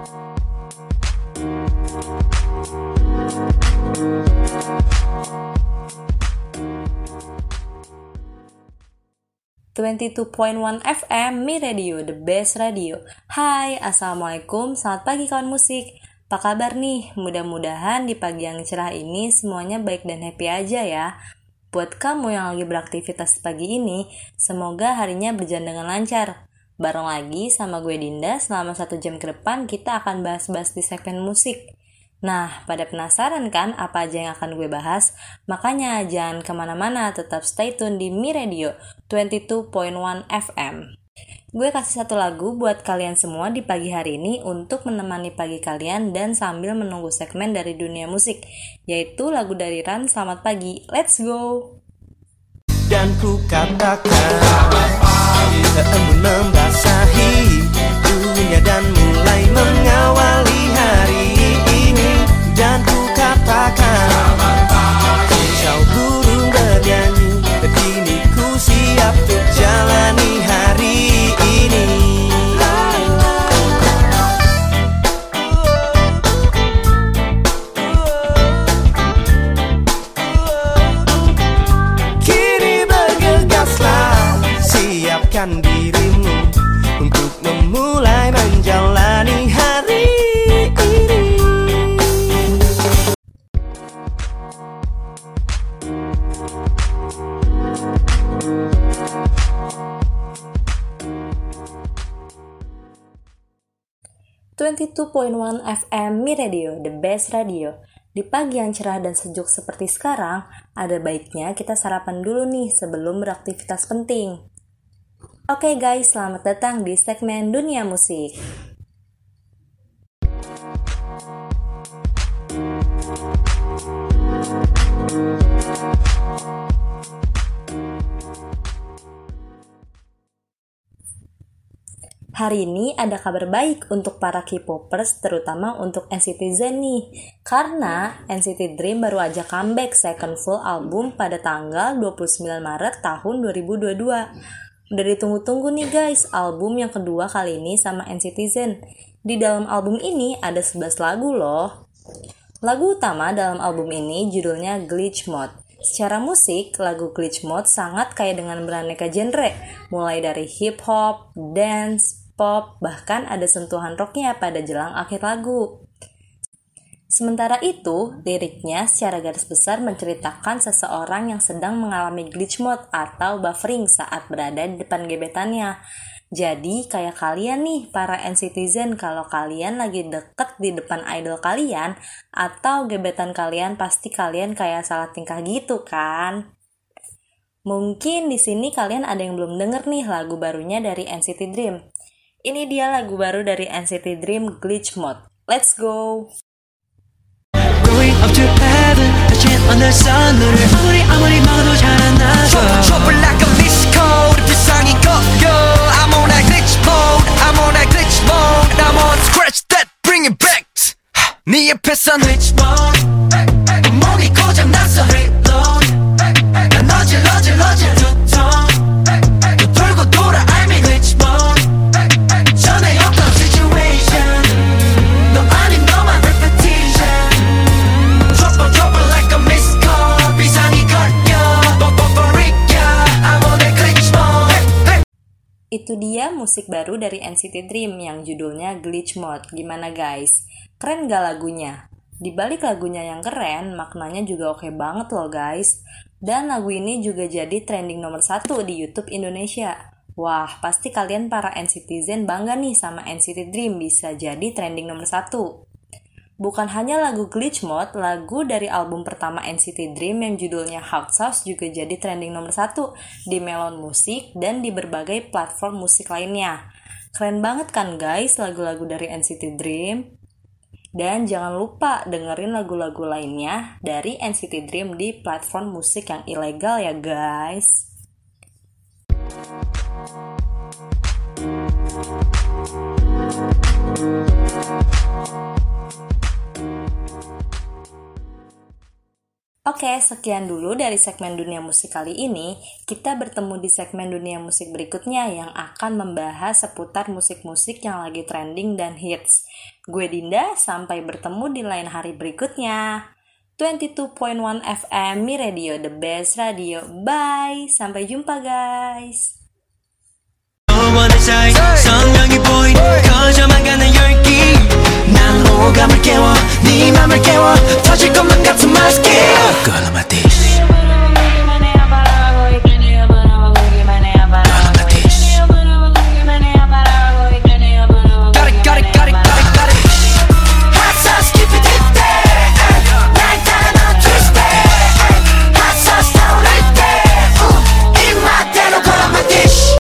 22.1 FM Mi Radio, the best radio. Hai, Assalamualaikum, selamat pagi kawan musik. Apa kabar nih? Mudah-mudahan di pagi yang cerah ini semuanya baik dan happy aja ya. Buat kamu yang lagi beraktivitas pagi ini, semoga harinya berjalan dengan lancar. Bareng lagi sama gue Dinda, selama satu jam ke depan kita akan bahas-bahas di segmen musik. Nah, pada penasaran kan apa aja yang akan gue bahas? Makanya jangan ke mana-mana, tetap stay tune di Mi Radio 22.1 FM. Gue kasih satu lagu buat kalian semua di pagi hari ini untuk menemani pagi kalian dan sambil menunggu segmen dari dunia musik, yaitu lagu dari Ran Selamat Pagi. Let's go! Dan ku katakan Embun membasahi dunia dan .1 FM Mi Radio, the best radio. Di pagi yang cerah dan sejuk seperti sekarang, ada baiknya kita sarapan dulu nih sebelum beraktivitas penting. Oke guys, selamat datang di segmen Dunia Musik. Hari ini ada kabar baik untuk para K-popers, terutama untuk NCT Zen nih. Karena NCT Dream baru aja comeback second full album pada tanggal 29 Maret tahun 2022. Udah ditunggu-tunggu nih guys, album yang kedua kali ini sama NCT Zen. Di dalam album ini ada 11 lagu loh. Lagu utama dalam album ini judulnya Glitch Mode. Secara musik, lagu Glitch Mode sangat kaya dengan beraneka genre, mulai dari hip hop, dance, pop, bahkan ada sentuhan rocknya pada jelang akhir lagu. Sementara itu, liriknya secara garis besar menceritakan seseorang yang sedang mengalami glitch mode atau buffering saat berada di depan gebetannya. Jadi, kayak kalian nih, para NCTzen, kalau kalian lagi deket di depan idol kalian, atau gebetan kalian, pasti kalian kayak salah tingkah gitu kan? Mungkin di sini kalian ada yang belum denger nih lagu barunya dari NCT Dream. Ini dia lagu baru dari NCT Dream Glitch Mode. Let's go! Going up to heaven touching on the sun 너를 아무리 아무리 막아도 잘 안 나서 Trouble like a missed code 비상이 꺼요 I'm on that glitch mode I'm on that glitch mode I'm on scratch that bring it back 네 옆에선 glitch mode 몸이 고장났어 reload 난 어질 어질 어질 Itu dia musik baru dari NCT Dream yang judulnya Glitch Mode. Gimana guys? Keren gak lagunya? Di balik lagunya yang keren, maknanya juga oke banget loh guys. Dan lagu ini juga jadi trending nomor satu di YouTube Indonesia. Wah, pasti kalian para NCTzen bangga nih sama NCT Dream bisa jadi trending nomor satu. Bukan hanya lagu Glitch Mode, lagu dari album pertama NCT Dream yang judulnya Hot Sauce juga jadi trending nomor satu di Melon Musik dan di berbagai platform musik lainnya. Keren banget kan guys lagu-lagu dari NCT Dream? Dan jangan lupa dengerin lagu-lagu lainnya dari NCT Dream di platform musik yang ilegal ya guys. Oke, sekian dulu dari segmen dunia musik kali ini. Kita bertemu di segmen dunia musik berikutnya yang akan membahas seputar musik-musik yang lagi trending dan hits. Gue Dinda, sampai bertemu di lain hari berikutnya. 22.1 FM Mi Radio, the best radio. Bye, sampai jumpa guys. 너와의 사이 선명히 보인 커져만 가는 열기 난 호감을 깨워 네 맘을 깨워 터질 것만 같은 마스크